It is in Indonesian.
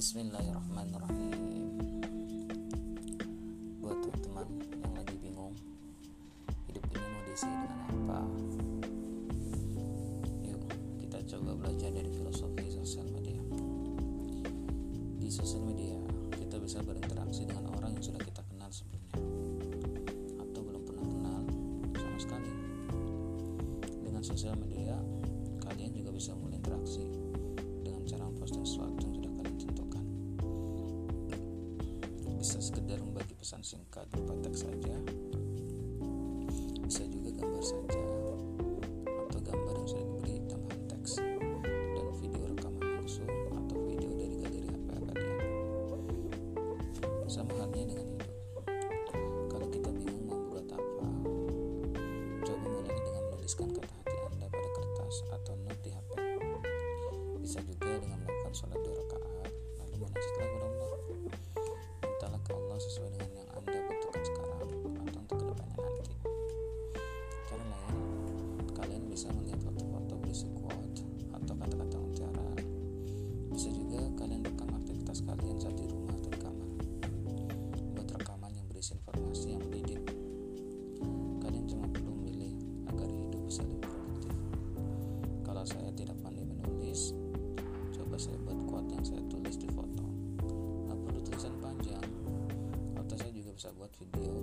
Bismillahirrahmanirrahim. Buat teman-teman yang lagi bingung Hidup ini mau diisi dengan apa? Yuk kita coba belajar dari filosofi sosial media. Di sosial media kita bisa berinteraksi dengan orang yang sudah kita kenal sebelumnya Atau belum pernah kenal sama sekali. Dengan sosial media bisa sekedar membagi pesan singkat berupa teks saja. Bisa juga gambar saja atau gambar yang sudah diberi tambahan teks dan video rekaman langsung atau video dari galeri HP kalian sama halnya dengan hidup. Kalau kita bingung mau buat apa coba mulai dengan menuliskan kata hati anda pada kertas atau note di HP bisa juga dengan melakukan sholat dua rakaat lalu munajatlah kepada saya tidak pandai menulis. Coba saya buat quote yang saya tulis di foto. Nggak perlu tulisan panjang? Atau saya juga bisa buat video